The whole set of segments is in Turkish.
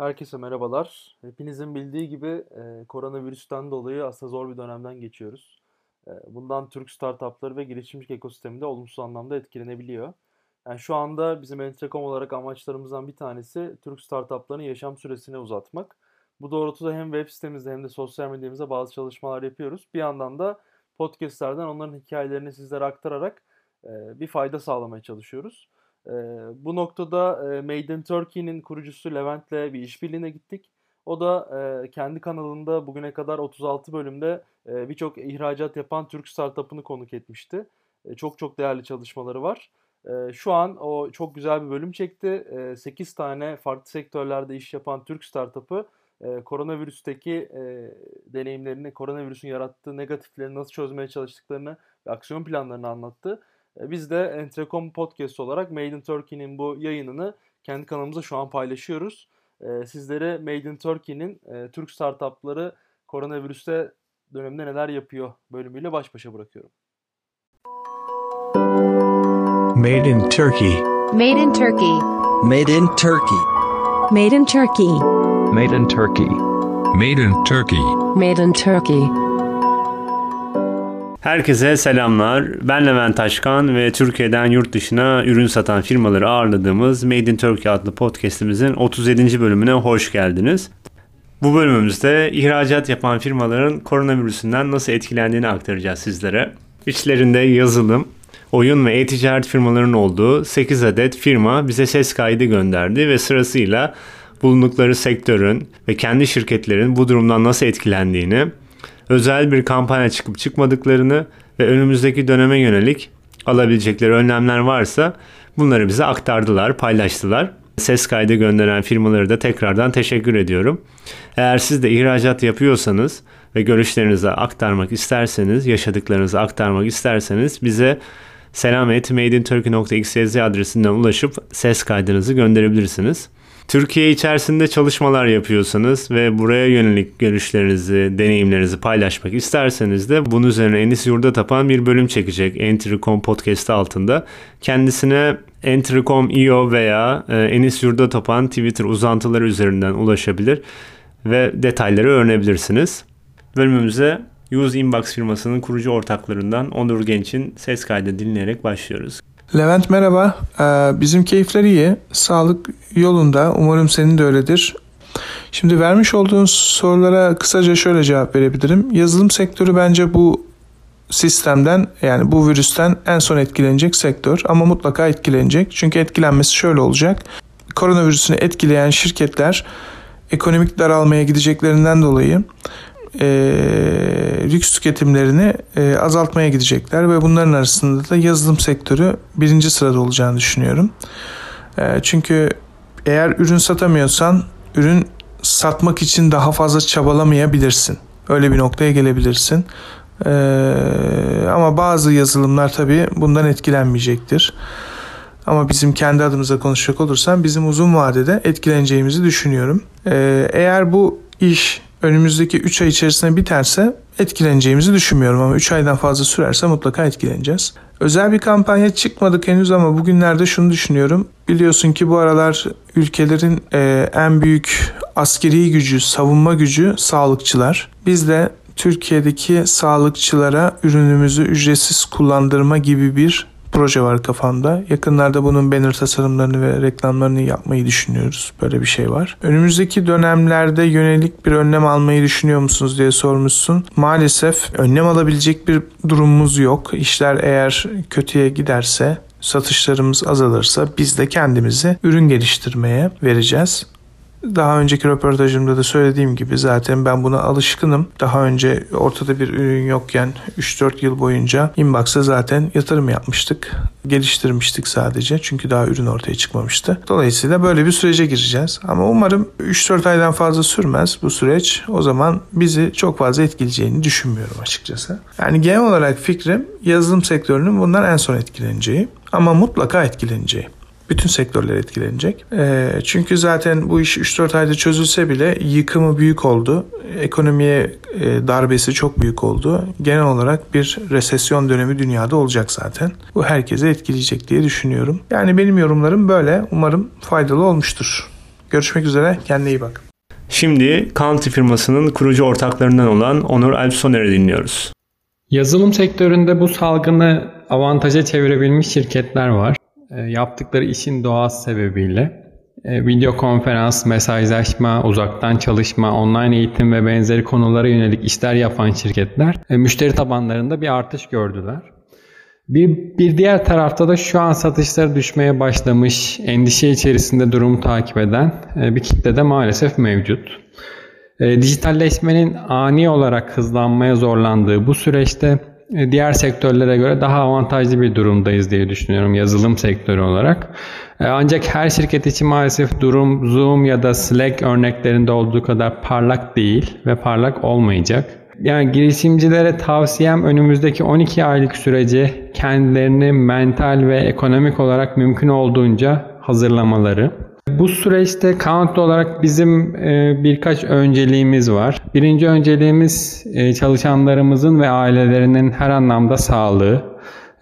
Herkese merhabalar. Hepinizin bildiği gibi e, koronavirüsten dolayı aslında zor bir dönemden geçiyoruz. E, bundan Türk startupları ve girişimcilik ekosistemi de olumsuz anlamda etkilenebiliyor. Yani şu anda bizim Entrecom olarak amaçlarımızdan bir tanesi Türk startuplarının yaşam süresini uzatmak. Bu doğrultuda hem web sitemizde hem de sosyal medyamızda bazı çalışmalar yapıyoruz. Bir yandan da podcastlerden onların hikayelerini sizlere aktararak e, bir fayda sağlamaya çalışıyoruz. E, bu noktada e, Made in Turkey'nin kurucusu Levent'le bir işbirliğine gittik. O da e, kendi kanalında bugüne kadar 36 bölümde e, birçok ihracat yapan Türk startup'ını konuk etmişti. E, çok çok değerli çalışmaları var. E, şu an o çok güzel bir bölüm çekti. E, 8 tane farklı sektörlerde iş yapan Türk startup'ı e, koronavirüsteki e, deneyimlerini, koronavirüsün yarattığı negatifleri nasıl çözmeye çalıştıklarını ve aksiyon planlarını anlattı. E, biz de Entrecom Podcast olarak Made in Turkey'nin bu yayınını kendi kanalımızda şu an paylaşıyoruz. E, sizlere Made in Turkey'nin e, Türk startupları koronavirüste dönemde neler yapıyor bölümüyle baş başa bırakıyorum. Made in Turkey. Made in Turkey. Made in Turkey. Made in Turkey. Made in Turkey. Made in Turkey. Made in Turkey. Herkese selamlar. Ben Levent Taşkan ve Türkiye'den yurt dışına ürün satan firmaları ağırladığımız Made in Turkey adlı podcast'imizin 37. bölümüne hoş geldiniz. Bu bölümümüzde ihracat yapan firmaların koronavirüsünden nasıl etkilendiğini aktaracağız sizlere. İçlerinde yazılım, oyun ve e-ticaret firmalarının olduğu 8 adet firma bize ses kaydı gönderdi ve sırasıyla bulundukları sektörün ve kendi şirketlerin bu durumdan nasıl etkilendiğini, özel bir kampanya çıkıp çıkmadıklarını ve önümüzdeki döneme yönelik alabilecekleri önlemler varsa bunları bize aktardılar, paylaştılar. Ses kaydı gönderen firmaları da tekrardan teşekkür ediyorum. Eğer siz de ihracat yapıyorsanız ve görüşlerinizi aktarmak isterseniz, yaşadıklarınızı aktarmak isterseniz bize selamet.madeinturkey.xyz adresinden ulaşıp ses kaydınızı gönderebilirsiniz. Türkiye içerisinde çalışmalar yapıyorsanız ve buraya yönelik görüşlerinizi, deneyimlerinizi paylaşmak isterseniz de bunun üzerine Enis Yurda Tapan bir bölüm çekecek Entry.com podcast altında. Kendisine Entry.com.io veya e, Enis Yurda Tapan Twitter uzantıları üzerinden ulaşabilir ve detayları öğrenebilirsiniz. Bölümümüze Use Inbox firmasının kurucu ortaklarından Onur Genç'in ses kaydı dinleyerek başlıyoruz. Levent merhaba. Ee, bizim keyifler iyi. Sağlık yolunda. Umarım senin de öyledir. Şimdi vermiş olduğun sorulara kısaca şöyle cevap verebilirim. Yazılım sektörü bence bu sistemden yani bu virüsten en son etkilenecek sektör ama mutlaka etkilenecek. Çünkü etkilenmesi şöyle olacak. Koronavirüsünü etkileyen şirketler ekonomik daralmaya gideceklerinden dolayı e, lüks tüketimlerini e, azaltmaya gidecekler ve bunların arasında da yazılım sektörü birinci sırada olacağını düşünüyorum. E, çünkü eğer ürün satamıyorsan ürün satmak için daha fazla çabalamayabilirsin. Öyle bir noktaya gelebilirsin. E, ama bazı yazılımlar tabii bundan etkilenmeyecektir. Ama bizim kendi adımıza konuşacak olursam bizim uzun vadede etkileneceğimizi düşünüyorum. E, eğer bu iş önümüzdeki 3 ay içerisinde biterse etkileneceğimizi düşünmüyorum ama 3 aydan fazla sürerse mutlaka etkileneceğiz. Özel bir kampanya çıkmadık henüz ama bugünlerde şunu düşünüyorum. Biliyorsun ki bu aralar ülkelerin e, en büyük askeri gücü, savunma gücü sağlıkçılar. Biz de Türkiye'deki sağlıkçılara ürünümüzü ücretsiz kullandırma gibi bir proje var kafamda. Yakınlarda bunun banner tasarımlarını ve reklamlarını yapmayı düşünüyoruz. Böyle bir şey var. Önümüzdeki dönemlerde yönelik bir önlem almayı düşünüyor musunuz diye sormuşsun. Maalesef önlem alabilecek bir durumumuz yok. İşler eğer kötüye giderse satışlarımız azalırsa biz de kendimizi ürün geliştirmeye vereceğiz. Daha önceki röportajımda da söylediğim gibi zaten ben buna alışkınım. Daha önce ortada bir ürün yokken 3-4 yıl boyunca Inbox'a zaten yatırım yapmıştık. Geliştirmiştik sadece çünkü daha ürün ortaya çıkmamıştı. Dolayısıyla böyle bir sürece gireceğiz. Ama umarım 3-4 aydan fazla sürmez bu süreç. O zaman bizi çok fazla etkileyeceğini düşünmüyorum açıkçası. Yani genel olarak fikrim yazılım sektörünün bundan en son etkileneceği ama mutlaka etkileneceği bütün sektörler etkilenecek. E, çünkü zaten bu iş 3-4 ayda çözülse bile yıkımı büyük oldu. Ekonomiye e, darbesi çok büyük oldu. Genel olarak bir resesyon dönemi dünyada olacak zaten. Bu herkese etkileyecek diye düşünüyorum. Yani benim yorumlarım böyle. Umarım faydalı olmuştur. Görüşmek üzere. Kendine iyi bak. Şimdi Country firmasının kurucu ortaklarından olan Onur Alpsoner'i dinliyoruz. Yazılım sektöründe bu salgını avantaja çevirebilmiş şirketler var. E, yaptıkları işin doğası sebebiyle e, video konferans, mesajlaşma, uzaktan çalışma, online eğitim ve benzeri konulara yönelik işler yapan şirketler e, müşteri tabanlarında bir artış gördüler. Bir, bir diğer tarafta da şu an satışları düşmeye başlamış, endişe içerisinde durumu takip eden bir kitle de maalesef mevcut. Dijitalleşmenin ani olarak hızlanmaya zorlandığı bu süreçte diğer sektörlere göre daha avantajlı bir durumdayız diye düşünüyorum yazılım sektörü olarak. E, ancak her şirket için maalesef durum Zoom ya da Slack örneklerinde olduğu kadar parlak değil ve parlak olmayacak. Yani girişimcilere tavsiyem önümüzdeki 12 aylık sürece kendilerini mental ve ekonomik olarak mümkün olduğunca hazırlamaları. Bu süreçte count olarak bizim e, birkaç önceliğimiz var. Birinci önceliğimiz e, çalışanlarımızın ve ailelerinin her anlamda sağlığı.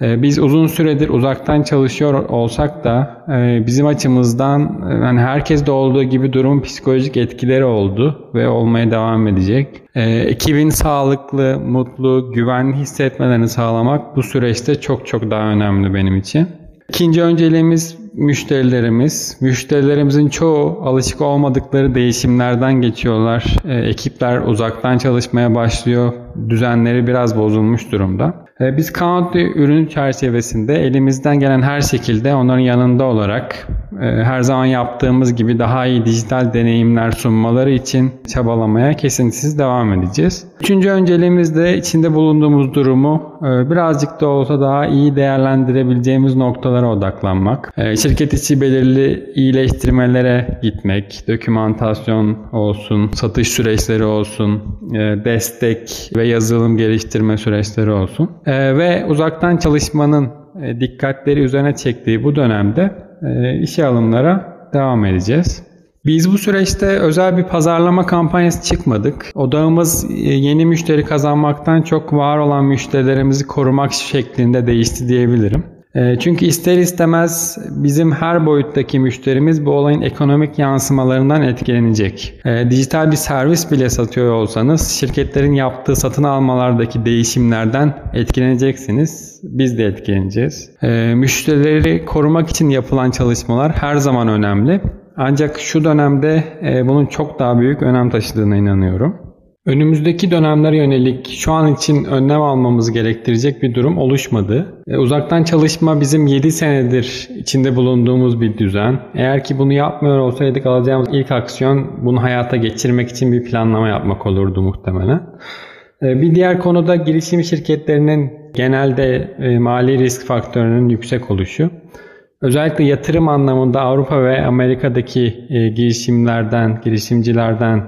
E, biz uzun süredir uzaktan çalışıyor olsak da bizim açımızdan yani herkeste olduğu gibi durum psikolojik etkileri oldu ve olmaya devam edecek. Ekibin sağlıklı, mutlu, güvenli hissetmelerini sağlamak bu süreçte çok çok daha önemli benim için. İkinci önceliğimiz müşterilerimiz. Müşterilerimizin çoğu alışık olmadıkları değişimlerden geçiyorlar. E, ekipler uzaktan çalışmaya başlıyor. Düzenleri biraz bozulmuş durumda. E, biz Country ürün çerçevesinde elimizden gelen her şekilde onların yanında olarak e, her zaman yaptığımız gibi daha iyi dijital deneyimler sunmaları için çabalamaya kesintisiz devam edeceğiz. Üçüncü önceliğimiz de içinde bulunduğumuz durumu e, birazcık da olsa daha iyi değerlendirebileceğimiz noktalara odaklanmak. Şirket içi belirli iyileştirmelere gitmek, dokümantasyon olsun, satış süreçleri olsun, destek ve yazılım geliştirme süreçleri olsun. Ee, ve uzaktan çalışmanın e, dikkatleri üzerine çektiği bu dönemde e, işe alımlara devam edeceğiz. Biz bu süreçte özel bir pazarlama kampanyası çıkmadık. Odağımız e, yeni müşteri kazanmaktan çok var olan müşterilerimizi korumak şeklinde değişti diyebilirim. Ee, çünkü ister istemez bizim her boyuttaki müşterimiz bu olayın ekonomik yansımalarından etkilenecek. Ee, dijital bir servis bile satıyor olsanız şirketlerin yaptığı satın almalardaki değişimlerden etkileneceksiniz. Biz de etkileneceğiz. Ee, müşterileri korumak için yapılan çalışmalar her zaman önemli. Ancak şu dönemde e, bunun çok daha büyük önem taşıdığına inanıyorum. Önümüzdeki dönemlere yönelik şu an için önlem almamız gerektirecek bir durum oluşmadı. E, uzaktan çalışma bizim 7 senedir içinde bulunduğumuz bir düzen. Eğer ki bunu yapmıyor olsaydık alacağımız ilk aksiyon bunu hayata geçirmek için bir planlama yapmak olurdu muhtemelen. E, bir diğer konuda girişim şirketlerinin genelde e, mali risk faktörünün yüksek oluşu. Özellikle yatırım anlamında Avrupa ve Amerika'daki girişimlerden, girişimcilerden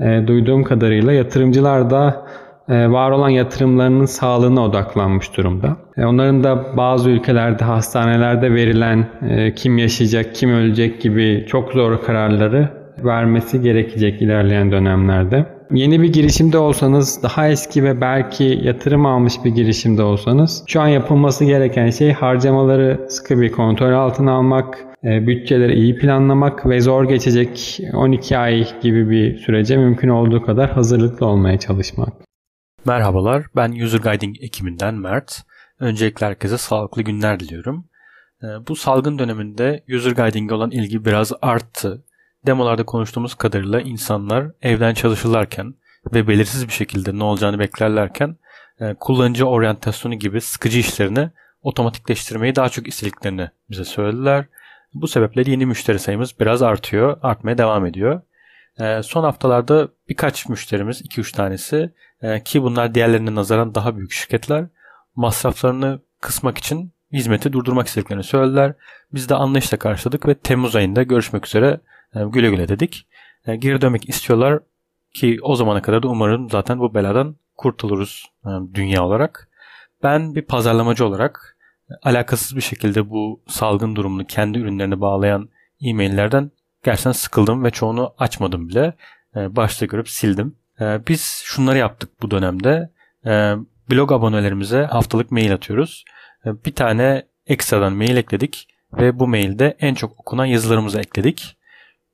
e, duyduğum kadarıyla yatırımcılar da e, var olan yatırımlarının sağlığına odaklanmış durumda. E, onların da bazı ülkelerde hastanelerde verilen e, kim yaşayacak, kim ölecek gibi çok zor kararları vermesi gerekecek ilerleyen dönemlerde. Yeni bir girişimde olsanız, daha eski ve belki yatırım almış bir girişimde olsanız şu an yapılması gereken şey harcamaları sıkı bir kontrol altına almak, e, bütçeleri iyi planlamak ve zor geçecek 12 ay gibi bir sürece mümkün olduğu kadar hazırlıklı olmaya çalışmak. Merhabalar, ben User Guiding ekibinden Mert. Öncelikle herkese sağlıklı günler diliyorum. E, bu salgın döneminde User Guiding'e olan ilgi biraz arttı. Demolarda konuştuğumuz kadarıyla insanlar evden çalışırlarken ve belirsiz bir şekilde ne olacağını beklerlerken e, kullanıcı oryantasyonu gibi sıkıcı işlerini otomatikleştirmeyi daha çok istediklerini bize söylediler. Bu sebeple yeni müşteri sayımız biraz artıyor, artmaya devam ediyor. E, son haftalarda birkaç müşterimiz, 2-3 tanesi e, ki bunlar diğerlerine nazaran daha büyük şirketler masraflarını kısmak için hizmeti durdurmak istediklerini söylediler. Biz de anlayışla karşıladık ve Temmuz ayında görüşmek üzere güle güle dedik. E, geri dönmek istiyorlar ki o zamana kadar da umarım zaten bu beladan kurtuluruz e, dünya olarak. Ben bir pazarlamacı olarak alakasız bir şekilde bu salgın durumunu kendi ürünlerine bağlayan e-maillerden gerçekten sıkıldım ve çoğunu açmadım bile. Başta görüp sildim. Biz şunları yaptık bu dönemde. Blog abonelerimize haftalık mail atıyoruz. Bir tane ekstradan mail ekledik ve bu mailde en çok okunan yazılarımızı ekledik.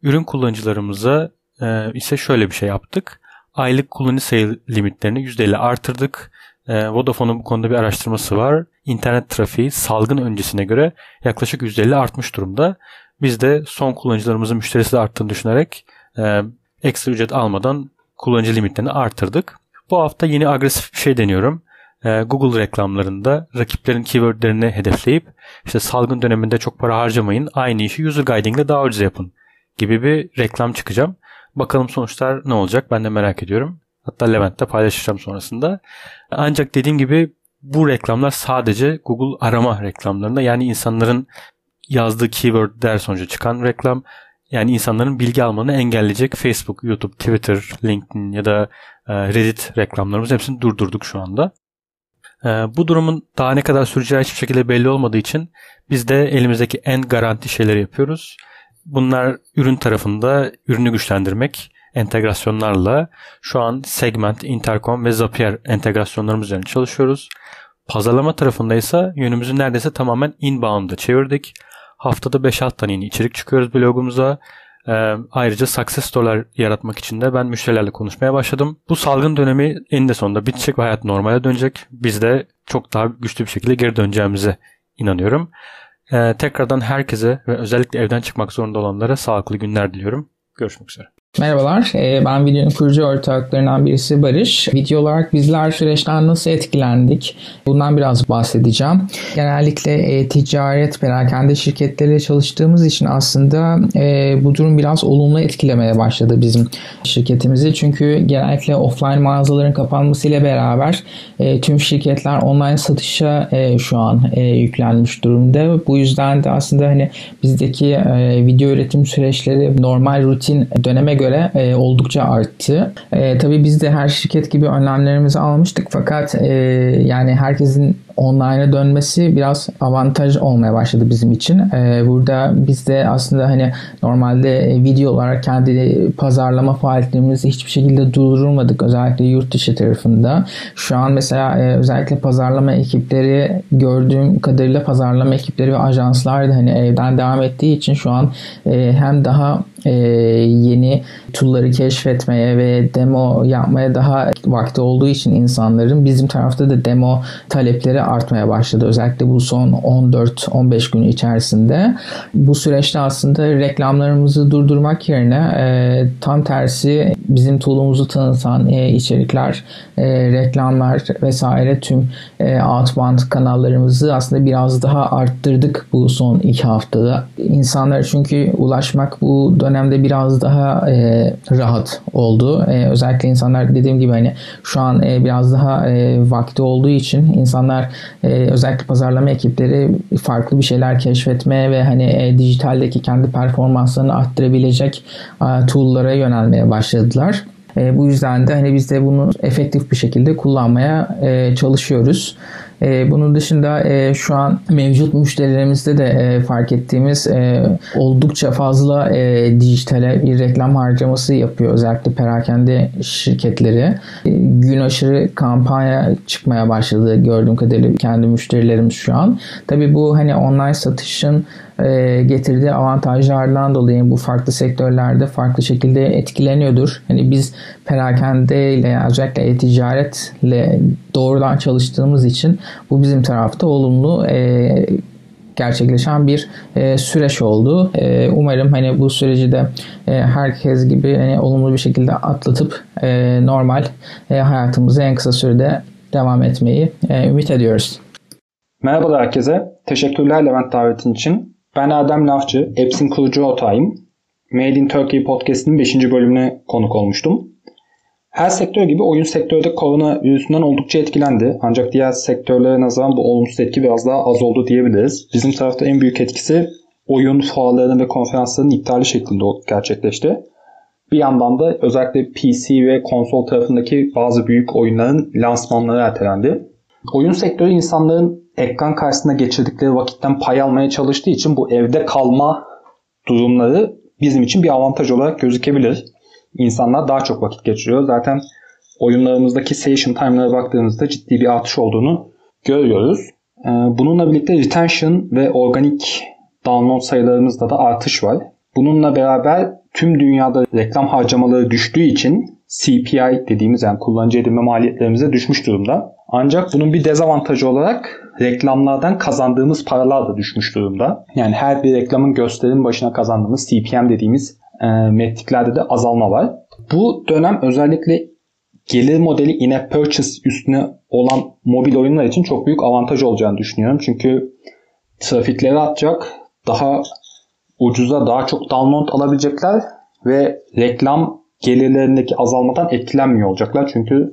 Ürün kullanıcılarımıza e, ise şöyle bir şey yaptık. Aylık kullanıcı sayı limitlerini %50 artırdık. E, Vodafone'un bu konuda bir araştırması var. İnternet trafiği salgın öncesine göre yaklaşık %50 artmış durumda. Biz de son kullanıcılarımızın müşterisi de arttığını düşünerek e, ekstra ücret almadan kullanıcı limitlerini artırdık. Bu hafta yeni agresif bir şey deniyorum. E, Google reklamlarında rakiplerin keywordlerini hedefleyip işte salgın döneminde çok para harcamayın aynı işi user guiding ile daha ucuz yapın gibi bir reklam çıkacağım. Bakalım sonuçlar ne olacak ben de merak ediyorum. Hatta Levent'te paylaşacağım sonrasında. Ancak dediğim gibi bu reklamlar sadece Google arama reklamlarında yani insanların yazdığı keywordler sonucu çıkan reklam yani insanların bilgi almanı engelleyecek Facebook, YouTube, Twitter, LinkedIn ya da e, Reddit reklamlarımız hepsini durdurduk şu anda. E, bu durumun daha ne kadar süreceği hiçbir şekilde belli olmadığı için biz de elimizdeki en garanti şeyleri yapıyoruz. Bunlar ürün tarafında ürünü güçlendirmek, entegrasyonlarla şu an Segment, Intercom ve Zapier entegrasyonlarımız üzerine çalışıyoruz. Pazarlama tarafında ise yönümüzü neredeyse tamamen inbound'a çevirdik. Haftada 5-6 tane yeni içerik çıkıyoruz blogumuza. Ee, ayrıca success story'ler yaratmak için de ben müşterilerle konuşmaya başladım. Bu salgın dönemi eninde sonunda bitecek ve hayat normale dönecek. Biz de çok daha güçlü bir şekilde geri döneceğimize inanıyorum. Ee, tekrardan herkese ve özellikle evden çıkmak zorunda olanlara sağlıklı günler diliyorum. Görüşmek üzere. Merhabalar, ee, ben videonun kurucu ortaklarından birisi Barış. Video olarak bizler süreçten nasıl etkilendik? Bundan biraz bahsedeceğim. Genellikle e, ticaret, perakende şirketleriyle çalıştığımız için aslında e, bu durum biraz olumlu etkilemeye başladı bizim şirketimizi. Çünkü genellikle offline mağazaların kapanmasıyla beraber e, tüm şirketler online satışa şu an yüklenmiş durumda. Bu yüzden de aslında hani bizdeki video üretim süreçleri normal rutin döneme göre göre e, oldukça arttı. E, tabii biz de her şirket gibi önlemlerimizi almıştık fakat e, yani herkesin online'a dönmesi biraz avantaj olmaya başladı bizim için. Ee, burada biz de aslında hani normalde video olarak kendi pazarlama faaliyetlerimizi hiçbir şekilde durdurmadık özellikle yurt dışı tarafında. Şu an mesela e, özellikle pazarlama ekipleri gördüğüm kadarıyla pazarlama ekipleri ve ajanslar da hani evden devam ettiği için şu an e, hem daha e, yeni tool'ları keşfetmeye ve demo yapmaya daha vakti olduğu için insanların bizim tarafta da demo talepleri artmaya başladı. Özellikle bu son 14-15 gün içerisinde. Bu süreçte aslında reklamlarımızı durdurmak yerine e, tam tersi bizim tool'umuzu tanıtan e, içerikler, e, reklamlar vesaire tüm e, outbound kanallarımızı aslında biraz daha arttırdık bu son iki haftada. İnsanlar çünkü ulaşmak bu dönemde biraz daha e, rahat oldu. E, özellikle insanlar dediğim gibi hani şu an e, biraz daha e, vakti olduğu için insanlar e, özellikle pazarlama ekipleri farklı bir şeyler keşfetmeye ve hani e, dijitaldeki kendi performanslarını arttırabilecek e, tool'lara yönelmeye başladılar. E, bu yüzden de hani biz de bunu efektif bir şekilde kullanmaya e, çalışıyoruz. E, bunun dışında e, şu an mevcut müşterilerimizde de e, fark ettiğimiz e, oldukça fazla e, dijitale bir reklam harcaması yapıyor. Özellikle perakende şirketleri. E, gün aşırı kampanya çıkmaya başladı gördüğüm kadarıyla kendi müşterilerimiz şu an. Tabii bu hani online satışın e, getirdiği avantajlardan dolayı bu farklı sektörlerde farklı şekilde etkileniyordur. Hani biz perakende ile özellikle e-ticaretle doğrudan çalıştığımız için bu bizim tarafta olumlu e, gerçekleşen bir e, süreç oldu. E, umarım hani bu süreci de e, herkes gibi hani olumlu bir şekilde atlatıp e, normal e, hayatımızı en kısa sürede devam etmeyi e, ümit ediyoruz. Merhabalar herkese. Teşekkürler Levent davetin için. Ben Erdem Lafçı, Eps'in kurucu ortağıyım. Made in Turkey podcast'inin 5. bölümüne konuk olmuştum. Her sektör gibi oyun sektörü de korona virüsünden oldukça etkilendi. Ancak diğer sektörlere nazaran bu olumsuz etki biraz daha az oldu diyebiliriz. Bizim tarafta en büyük etkisi oyun fuarlarının ve konferansların iptali şeklinde gerçekleşti. Bir yandan da özellikle PC ve konsol tarafındaki bazı büyük oyunların lansmanları ertelendi. Oyun sektörü insanların ekran karşısında geçirdikleri vakitten pay almaya çalıştığı için bu evde kalma durumları bizim için bir avantaj olarak gözükebilir insanlar daha çok vakit geçiriyor. Zaten oyunlarımızdaki session time'lara baktığımızda ciddi bir artış olduğunu görüyoruz. Ee, bununla birlikte retention ve organik download sayılarımızda da artış var. Bununla beraber tüm dünyada reklam harcamaları düştüğü için CPI dediğimiz yani kullanıcı edinme maliyetlerimize düşmüş durumda. Ancak bunun bir dezavantajı olarak reklamlardan kazandığımız paralar da düşmüş durumda. Yani her bir reklamın gösterim başına kazandığımız CPM dediğimiz e, metriklerde de azalma var. Bu dönem özellikle gelir modeli in-app purchase üstüne olan mobil oyunlar için çok büyük avantaj olacağını düşünüyorum. Çünkü trafikleri artacak, daha ucuza daha çok download alabilecekler ve reklam gelirlerindeki azalmadan etkilenmiyor olacaklar. Çünkü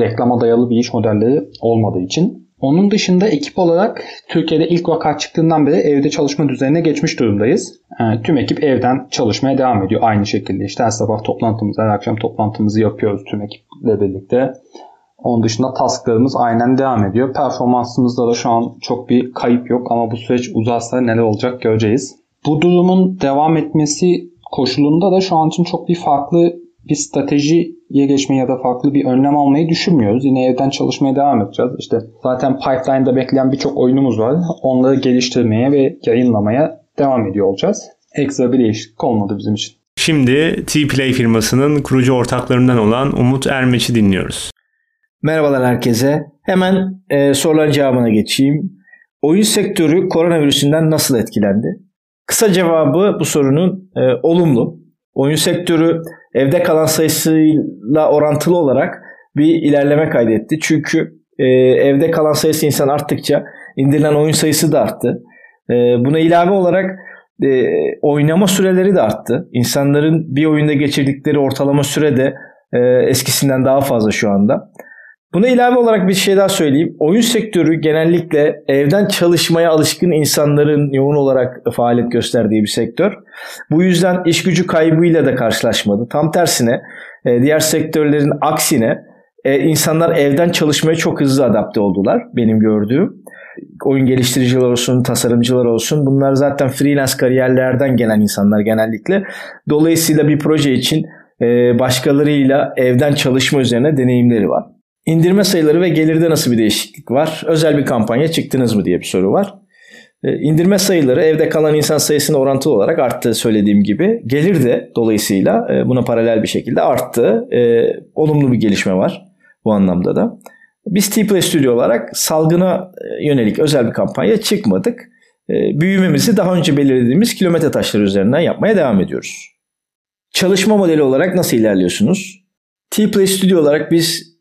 reklama dayalı bir iş modelleri olmadığı için. Onun dışında ekip olarak Türkiye'de ilk vaka çıktığından beri evde çalışma düzenine geçmiş durumdayız. Yani tüm ekip evden çalışmaya devam ediyor aynı şekilde. İşte her sabah toplantımızı, her akşam toplantımızı yapıyoruz tüm ekiple birlikte. Onun dışında tasklarımız aynen devam ediyor. Performansımızda da şu an çok bir kayıp yok ama bu süreç uzarsa neler olacak göreceğiz. Bu durumun devam etmesi koşulunda da şu an için çok bir farklı bir stratejiye geçmeyi ya da farklı bir önlem almayı düşünmüyoruz. Yine evden çalışmaya devam edeceğiz. İşte zaten pipeline'da bekleyen birçok oyunumuz var. Onları geliştirmeye ve yayınlamaya devam ediyor olacağız. Ekstra bir değişiklik olmadı bizim için. Şimdi T-Play firmasının kurucu ortaklarından olan Umut Ermeç'i dinliyoruz. Merhabalar herkese. Hemen e, soruların cevabına geçeyim. Oyun sektörü koronavirüsünden nasıl etkilendi? Kısa cevabı bu sorunun e, olumlu. Oyun sektörü evde kalan sayısıyla orantılı olarak bir ilerleme kaydetti. Çünkü e, evde kalan sayısı insan arttıkça indirilen oyun sayısı da arttı. E, buna ilave olarak e, oynama süreleri de arttı. İnsanların bir oyunda geçirdikleri ortalama süre de e, eskisinden daha fazla şu anda. Buna ilave olarak bir şey daha söyleyeyim. Oyun sektörü genellikle evden çalışmaya alışkın insanların yoğun olarak faaliyet gösterdiği bir sektör. Bu yüzden iş gücü kaybıyla da karşılaşmadı. Tam tersine e, diğer sektörlerin aksine e, insanlar evden çalışmaya çok hızlı adapte oldular benim gördüğüm. Oyun geliştiriciler olsun, tasarımcılar olsun bunlar zaten freelance kariyerlerden gelen insanlar genellikle. Dolayısıyla bir proje için e, başkalarıyla evden çalışma üzerine deneyimleri var. İndirme sayıları ve gelirde nasıl bir değişiklik var? Özel bir kampanya çıktınız mı diye bir soru var. E, indirme sayıları evde kalan insan sayısına orantılı olarak arttı söylediğim gibi. Gelir de dolayısıyla e, buna paralel bir şekilde arttı. E, olumlu bir gelişme var bu anlamda da. Biz T-Play Studio olarak salgına yönelik özel bir kampanya çıkmadık. Büyümemizi daha önce belirlediğimiz kilometre taşları üzerinden yapmaya devam ediyoruz. Çalışma modeli olarak nasıl ilerliyorsunuz? T-Play Studio olarak biz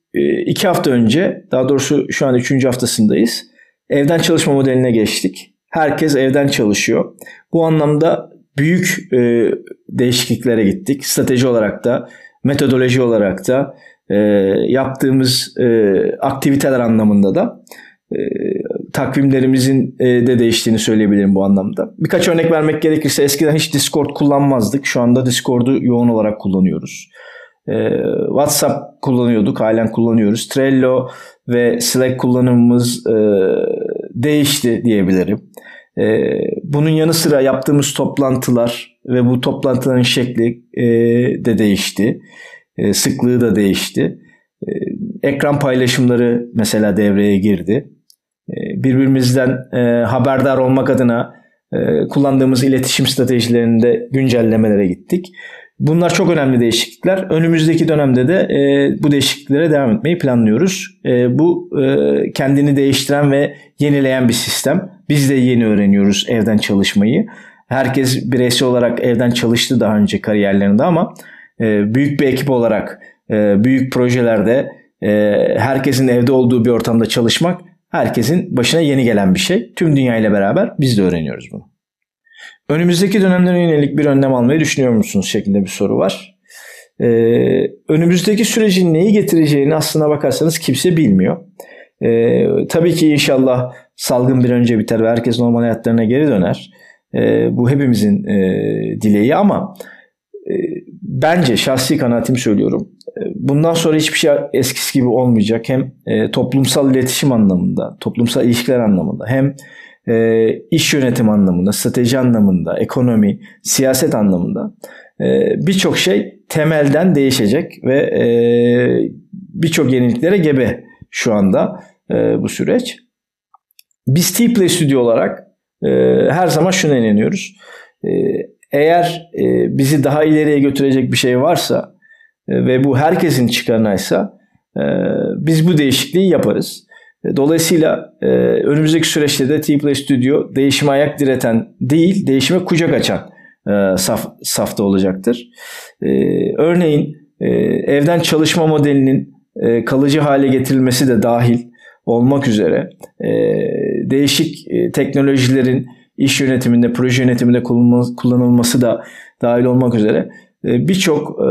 iki hafta önce, daha doğrusu şu an üçüncü haftasındayız. Evden çalışma modeline geçtik. Herkes evden çalışıyor. Bu anlamda büyük e, değişikliklere gittik. Strateji olarak da, metodoloji olarak da, e, yaptığımız e, aktiviteler anlamında da e, takvimlerimizin e, de değiştiğini söyleyebilirim bu anlamda. Birkaç örnek vermek gerekirse eskiden hiç Discord kullanmazdık. Şu anda Discord'u yoğun olarak kullanıyoruz. Ee, WhatsApp kullanıyorduk, halen kullanıyoruz. Trello ve Slack kullanımımız e, değişti diyebilirim. E, bunun yanı sıra yaptığımız toplantılar ve bu toplantıların şekli e, de değişti. E, sıklığı da değişti. Ekran paylaşımları mesela devreye girdi. Birbirimizden haberdar olmak adına kullandığımız iletişim stratejilerinde güncellemelere gittik. Bunlar çok önemli değişiklikler. Önümüzdeki dönemde de e, bu değişikliklere devam etmeyi planlıyoruz. E, bu e, kendini değiştiren ve yenileyen bir sistem. Biz de yeni öğreniyoruz evden çalışmayı. Herkes bireysel olarak evden çalıştı daha önce kariyerlerinde ama e, büyük bir ekip olarak e, büyük projelerde e, herkesin evde olduğu bir ortamda çalışmak herkesin başına yeni gelen bir şey. Tüm dünya ile beraber biz de öğreniyoruz bunu. Önümüzdeki dönemlere yönelik bir önlem almayı düşünüyor musunuz şeklinde bir soru var. Ee, önümüzdeki sürecin neyi getireceğini aslına bakarsanız kimse bilmiyor. Ee, tabii ki inşallah salgın bir önce biter ve herkes normal hayatlarına geri döner. Ee, bu hepimizin e, dileği ama e, bence şahsi kanaatimi söylüyorum. E, bundan sonra hiçbir şey eskisi gibi olmayacak. Hem e, toplumsal iletişim anlamında, toplumsal ilişkiler anlamında hem e, iş yönetim anlamında, strateji anlamında, ekonomi, siyaset anlamında e, birçok şey temelden değişecek ve e, birçok yeniliklere gebe şu anda e, bu süreç. Biz T-Play Studio olarak e, her zaman şuna inanıyoruz. E, eğer e, bizi daha ileriye götürecek bir şey varsa e, ve bu herkesin çıkarınaysa e, biz bu değişikliği yaparız. E, dolayısıyla e, önümüzdeki süreçte de T-Play Studio değişime ayak direten değil, değişime kucak açan e, saf, safta olacaktır. E, örneğin e, evden çalışma modelinin e, kalıcı hale getirilmesi de dahil olmak üzere e, değişik e, teknolojilerin iş yönetiminde, proje yönetiminde kullanılması da dahil olmak üzere e, birçok e,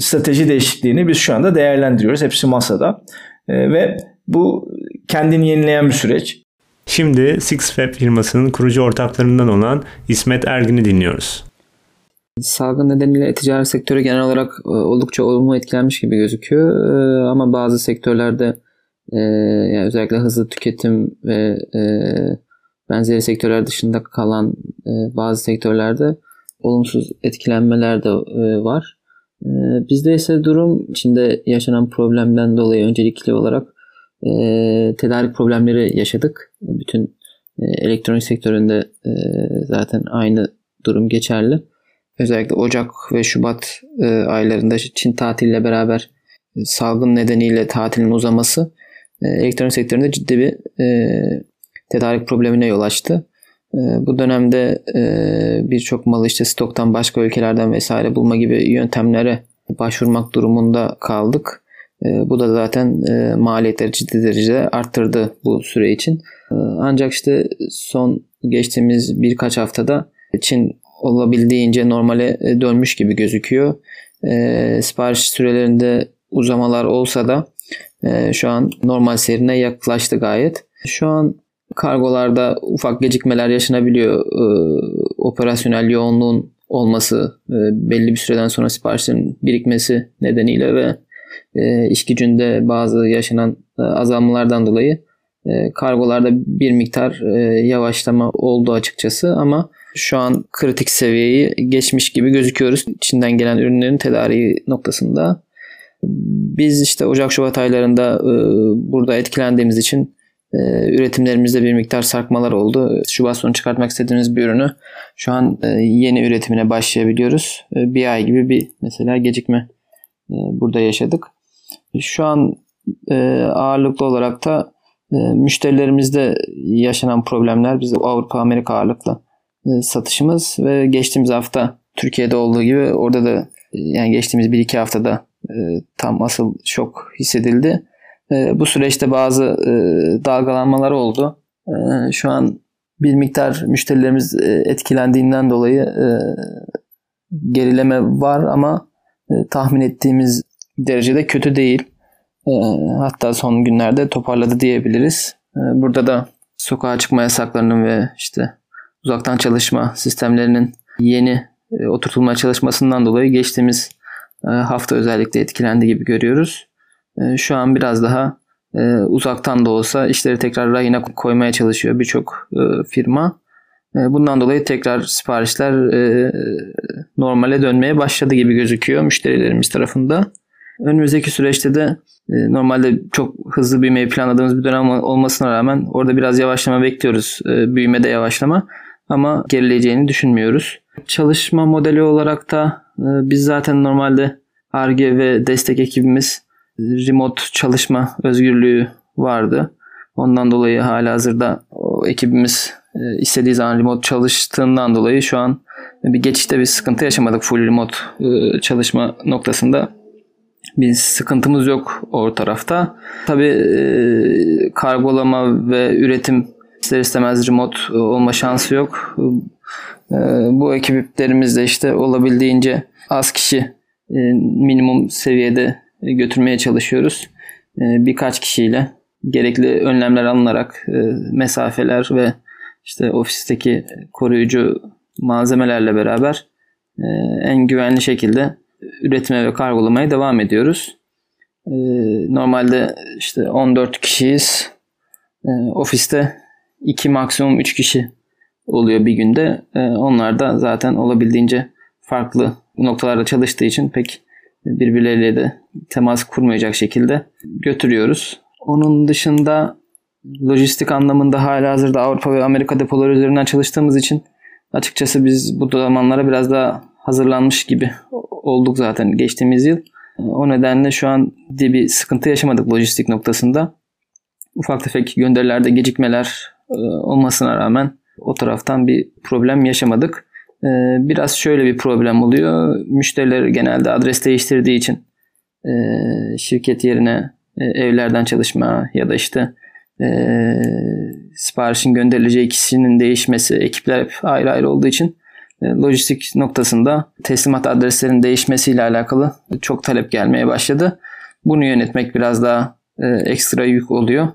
strateji değişikliğini biz şu anda değerlendiriyoruz. Hepsi masada e, ve bu kendini yenileyen bir süreç. Şimdi SixFab firmasının kurucu ortaklarından olan İsmet Ergin'i dinliyoruz. Salgın nedeniyle ticaret sektörü genel olarak oldukça olumlu etkilenmiş gibi gözüküyor. Ama bazı sektörlerde yani özellikle hızlı tüketim ve benzeri sektörler dışında kalan bazı sektörlerde olumsuz etkilenmeler de var. Bizde ise durum içinde yaşanan problemden dolayı öncelikli olarak e, tedarik problemleri yaşadık. Bütün e, elektronik sektöründe e, zaten aynı durum geçerli. Özellikle Ocak ve Şubat e, aylarında Çin tatiliyle beraber salgın nedeniyle tatilin uzaması e, elektronik sektöründe ciddi bir e, tedarik problemine yol açtı. E, bu dönemde e, birçok malı işte stoktan başka ülkelerden vesaire bulma gibi yöntemlere başvurmak durumunda kaldık. E, bu da zaten e, maliyetleri ciddi derecede arttırdı bu süre için. E, ancak işte son geçtiğimiz birkaç haftada Çin olabildiğince normale e, dönmüş gibi gözüküyor. E, sipariş sürelerinde uzamalar olsa da e, şu an normal seyrine yaklaştı gayet. Şu an kargolarda ufak gecikmeler yaşanabiliyor. Operasyonel yoğunluğun olması, belli bir süreden sonra siparişlerin birikmesi nedeniyle ve iş gücünde bazı yaşanan e, azalmalardan dolayı e, kargolarda bir miktar e, yavaşlama oldu açıkçası ama şu an kritik seviyeyi geçmiş gibi gözüküyoruz. Çin'den gelen ürünlerin tedariği noktasında. Biz işte Ocak-Şubat aylarında burada etkilendiğimiz için üretimlerimizde bir miktar sarkmalar oldu. Şubat sonu çıkartmak istediğimiz bir ürünü şu an yeni üretimine başlayabiliyoruz. Bir ay gibi bir mesela gecikme burada yaşadık. Şu an e, ağırlıklı olarak da e, müşterilerimizde yaşanan problemler bizde Avrupa Amerika ağırlıklı e, satışımız ve geçtiğimiz hafta Türkiye'de olduğu gibi orada da yani geçtiğimiz 1-2 haftada tam asıl şok hissedildi. Bu süreçte bazı dalgalanmalar oldu. Şu an bir miktar müşterilerimiz etkilendiğinden dolayı gerileme var ama tahmin ettiğimiz derecede kötü değil. E, hatta son günlerde toparladı diyebiliriz. E, burada da sokağa çıkma yasaklarının ve işte uzaktan çalışma sistemlerinin yeni e, oturtulmaya çalışmasından dolayı geçtiğimiz hafta özellikle etkilendi gibi görüyoruz. Şu an biraz daha uzaktan da olsa işleri tekrar rayına koymaya çalışıyor birçok firma. Bundan dolayı tekrar siparişler normale dönmeye başladı gibi gözüküyor müşterilerimiz tarafında. Önümüzdeki süreçte de e, normalde çok hızlı büyümeyi planladığımız bir dönem olmasına rağmen orada biraz yavaşlama bekliyoruz. E, büyümede yavaşlama ama gerileyeceğini düşünmüyoruz. Çalışma modeli olarak da e, biz zaten normalde ARGE ve destek ekibimiz remote çalışma özgürlüğü vardı. Ondan dolayı hala hazırda o ekibimiz istediği zaman remote çalıştığından dolayı şu an bir geçişte bir sıkıntı yaşamadık full remote çalışma noktasında bir sıkıntımız yok o tarafta. Tabii e, kargolama ve üretim ister istemez remote olma şansı yok. E, bu ekiplerimiz de işte olabildiğince az kişi e, minimum seviyede götürmeye çalışıyoruz. E, birkaç kişiyle gerekli önlemler alınarak e, mesafeler ve işte ofisteki koruyucu malzemelerle beraber e, en güvenli şekilde üretime ve kargolamaya devam ediyoruz. Ee, normalde işte 14 kişiyiz. Ee, ofiste 2 maksimum 3 kişi oluyor bir günde. Onlar da zaten olabildiğince farklı noktalarda çalıştığı için pek birbirleriyle de temas kurmayacak şekilde götürüyoruz. Onun dışında lojistik anlamında hala hazırda Avrupa ve Amerika depoları üzerinden çalıştığımız için Açıkçası biz bu zamanlara biraz daha hazırlanmış gibi olduk zaten geçtiğimiz yıl. O nedenle şu an bir sıkıntı yaşamadık lojistik noktasında. Ufak tefek gönderilerde gecikmeler e, olmasına rağmen o taraftan bir problem yaşamadık. E, biraz şöyle bir problem oluyor. Müşteriler genelde adres değiştirdiği için e, şirket yerine evlerden çalışma ya da işte siparişin gönderileceği kişinin değişmesi, ekipler hep ayrı ayrı olduğu için lojistik noktasında teslimat adreslerinin değişmesiyle alakalı çok talep gelmeye başladı. Bunu yönetmek biraz daha ekstra yük oluyor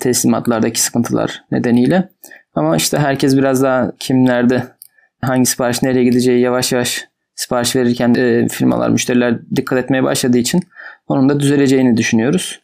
teslimatlardaki sıkıntılar nedeniyle. Ama işte herkes biraz daha kimlerde hangi sipariş nereye gideceği yavaş yavaş sipariş verirken e, firmalar, müşteriler dikkat etmeye başladığı için onun da düzeleceğini düşünüyoruz.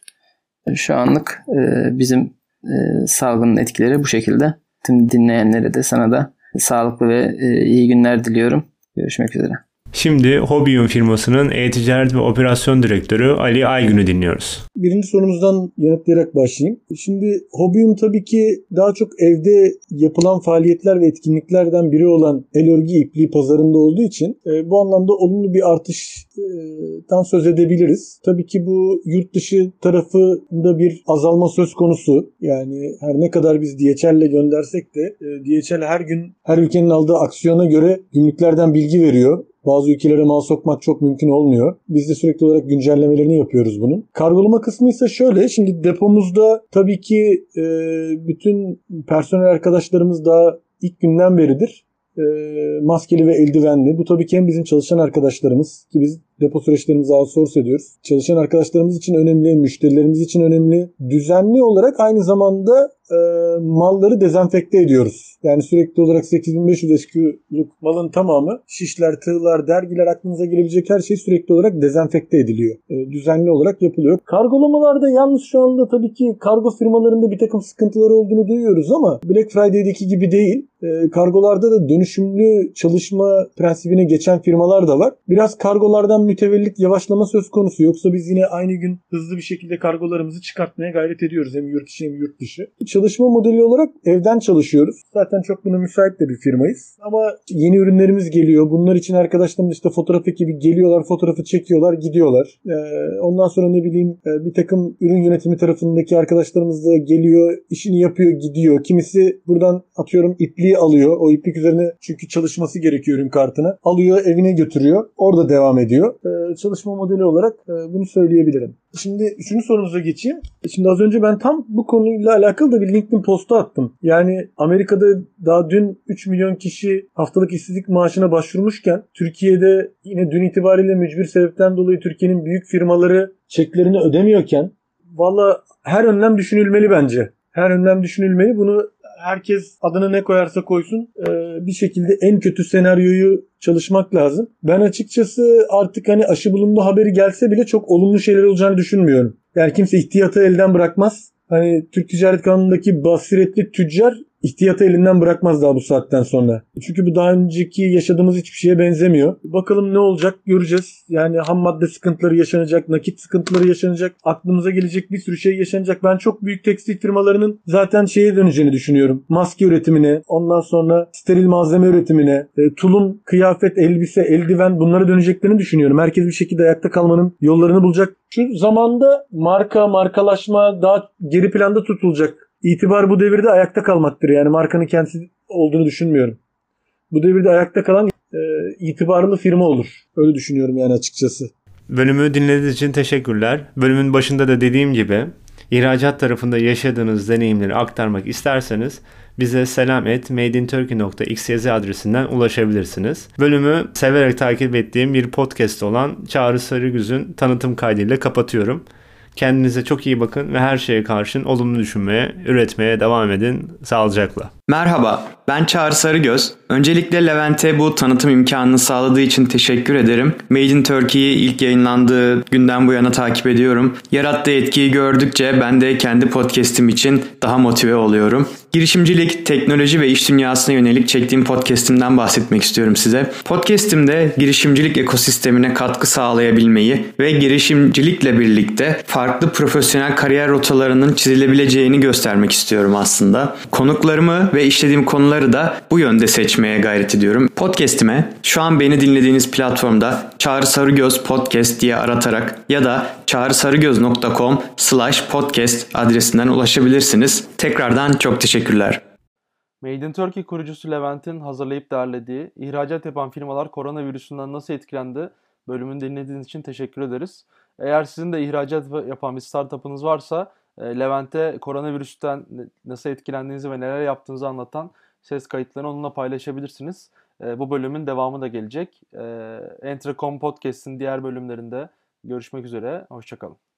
Şu anlık e, bizim e, salgının etkileri bu şekilde. Tüm dinleyenlere de sana da sağlıklı ve e, iyi günler diliyorum. Görüşmek üzere. Şimdi Hobbyum firmasının e-ticaret ve operasyon direktörü Ali Aygün'ü dinliyoruz. Birinci sorumuzdan yanıtlayarak başlayayım. Şimdi Hobbyum tabii ki daha çok evde yapılan faaliyetler ve etkinliklerden biri olan el örgü ipliği pazarında olduğu için e, bu anlamda olumlu bir artıştan söz edebiliriz. Tabii ki bu yurt dışı tarafında bir azalma söz konusu. Yani her ne kadar biz DHL'le göndersek de e, DHL her gün her ülkenin aldığı aksiyona göre gümrüklerden bilgi veriyor. Bazı ülkelere mal sokmak çok mümkün olmuyor. Biz de sürekli olarak güncellemelerini yapıyoruz bunun. Kargolama kısmı ise şöyle. Şimdi depomuzda tabii ki e, bütün personel arkadaşlarımız daha ilk günden beridir e, maskeli ve eldivenli. Bu tabii ki hem bizim çalışan arkadaşlarımız ki biz depo süreçlerimizi outsource ediyoruz. Çalışan arkadaşlarımız için önemli, müşterilerimiz için önemli. Düzenli olarak aynı zamanda e, malları dezenfekte ediyoruz. Yani sürekli olarak 8500 SQ'luk malın tamamı şişler, tığlar, dergiler aklınıza gelebilecek her şey sürekli olarak dezenfekte ediliyor. E, düzenli olarak yapılıyor. Kargolamalarda yalnız şu anda tabii ki kargo firmalarında bir takım sıkıntıları olduğunu duyuyoruz ama Black Friday'deki gibi değil. E, kargolarda da dönüşümlü çalışma prensibine geçen firmalar da var. Biraz kargolardan mütevellit yavaşlama söz konusu. Yoksa biz yine aynı gün hızlı bir şekilde kargolarımızı çıkartmaya gayret ediyoruz. Hem yurt içi hem yurt dışı. Çalışma modeli olarak evden çalışıyoruz. Zaten çok buna müsait de bir firmayız. Ama yeni ürünlerimiz geliyor. Bunlar için arkadaşlarımız işte fotoğraf ekibi geliyorlar, fotoğrafı çekiyorlar, gidiyorlar. Ee, ondan sonra ne bileyim e, bir takım ürün yönetimi tarafındaki arkadaşlarımız da geliyor, işini yapıyor, gidiyor. Kimisi buradan atıyorum ipliği alıyor. O iplik üzerine çünkü çalışması gerekiyor ürün kartına. Alıyor, evine götürüyor. Orada devam ediyor. Ee, çalışma modeli olarak e, bunu söyleyebilirim. Şimdi üçüncü sorumuza geçeyim. Şimdi az önce ben tam bu konuyla alakalı da bir LinkedIn postu attım. Yani Amerika'da daha dün 3 milyon kişi haftalık işsizlik maaşına başvurmuşken Türkiye'de yine dün itibariyle mücbir sebepten dolayı Türkiye'nin büyük firmaları çeklerini ödemiyorken valla her önlem düşünülmeli bence. Her önlem düşünülmeli. Bunu herkes adını ne koyarsa koysun bir şekilde en kötü senaryoyu çalışmak lazım. Ben açıkçası artık hani aşı bulundu haberi gelse bile çok olumlu şeyler olacağını düşünmüyorum. Yani kimse ihtiyatı elden bırakmaz. Hani Türk Ticaret Kanunu'ndaki basiretli tüccar ihtiyatı elinden bırakmaz daha bu saatten sonra. Çünkü bu daha önceki yaşadığımız hiçbir şeye benzemiyor. Bakalım ne olacak göreceğiz. Yani ham madde sıkıntıları yaşanacak, nakit sıkıntıları yaşanacak, aklımıza gelecek bir sürü şey yaşanacak. Ben çok büyük tekstil firmalarının zaten şeye döneceğini düşünüyorum. Maske üretimine, ondan sonra steril malzeme üretimine, e, tulum, kıyafet, elbise, eldiven bunlara döneceklerini düşünüyorum. Herkes bir şekilde ayakta kalmanın yollarını bulacak. Şu zamanda marka, markalaşma daha geri planda tutulacak İtibar bu devirde ayakta kalmaktır. Yani markanın kendisi olduğunu düşünmüyorum. Bu devirde ayakta kalan e, itibarlı firma olur. Öyle düşünüyorum yani açıkçası. Bölümü dinlediğiniz için teşekkürler. Bölümün başında da dediğim gibi ihracat tarafında yaşadığınız deneyimleri aktarmak isterseniz bize selam et madeinturkey.xyz adresinden ulaşabilirsiniz. Bölümü severek takip ettiğim bir podcast olan Çağrı Sarıgüz'ün tanıtım kaydıyla kapatıyorum. Kendinize çok iyi bakın ve her şeye karşın olumlu düşünmeye, üretmeye devam edin. Sağlıcakla. Merhaba, ben Çağrı Sarıgöz. Öncelikle Levent'e bu tanıtım imkanını sağladığı için teşekkür ederim. Made in Turkey'yi ilk yayınlandığı günden bu yana takip ediyorum. Yarattığı etkiyi gördükçe ben de kendi podcast'im için daha motive oluyorum. Girişimcilik, teknoloji ve iş dünyasına yönelik çektiğim podcast'imden bahsetmek istiyorum size. Podcast'imde girişimcilik ekosistemine katkı sağlayabilmeyi ve girişimcilikle birlikte farklı profesyonel kariyer rotalarının çizilebileceğini göstermek istiyorum aslında. Konuklarımı ve ve işlediğim konuları da bu yönde seçmeye gayret ediyorum. Podcast'ime şu an beni dinlediğiniz platformda Çağrı Sarıgöz Podcast diye aratarak ya da çağrısarıgöz.com slash podcast adresinden ulaşabilirsiniz. Tekrardan çok teşekkürler. Made in Turkey kurucusu Levent'in hazırlayıp derlediği ihracat yapan firmalar koronavirüsünden nasıl etkilendi bölümünü dinlediğiniz için teşekkür ederiz. Eğer sizin de ihracat yapan bir startup'ınız varsa Levent'e koronavirüsten nasıl etkilendiğinizi ve neler yaptığınızı anlatan ses kayıtlarını onunla paylaşabilirsiniz. E, bu bölümün devamı da gelecek. E, Entrecom Podcast'in diğer bölümlerinde görüşmek üzere. Hoşçakalın.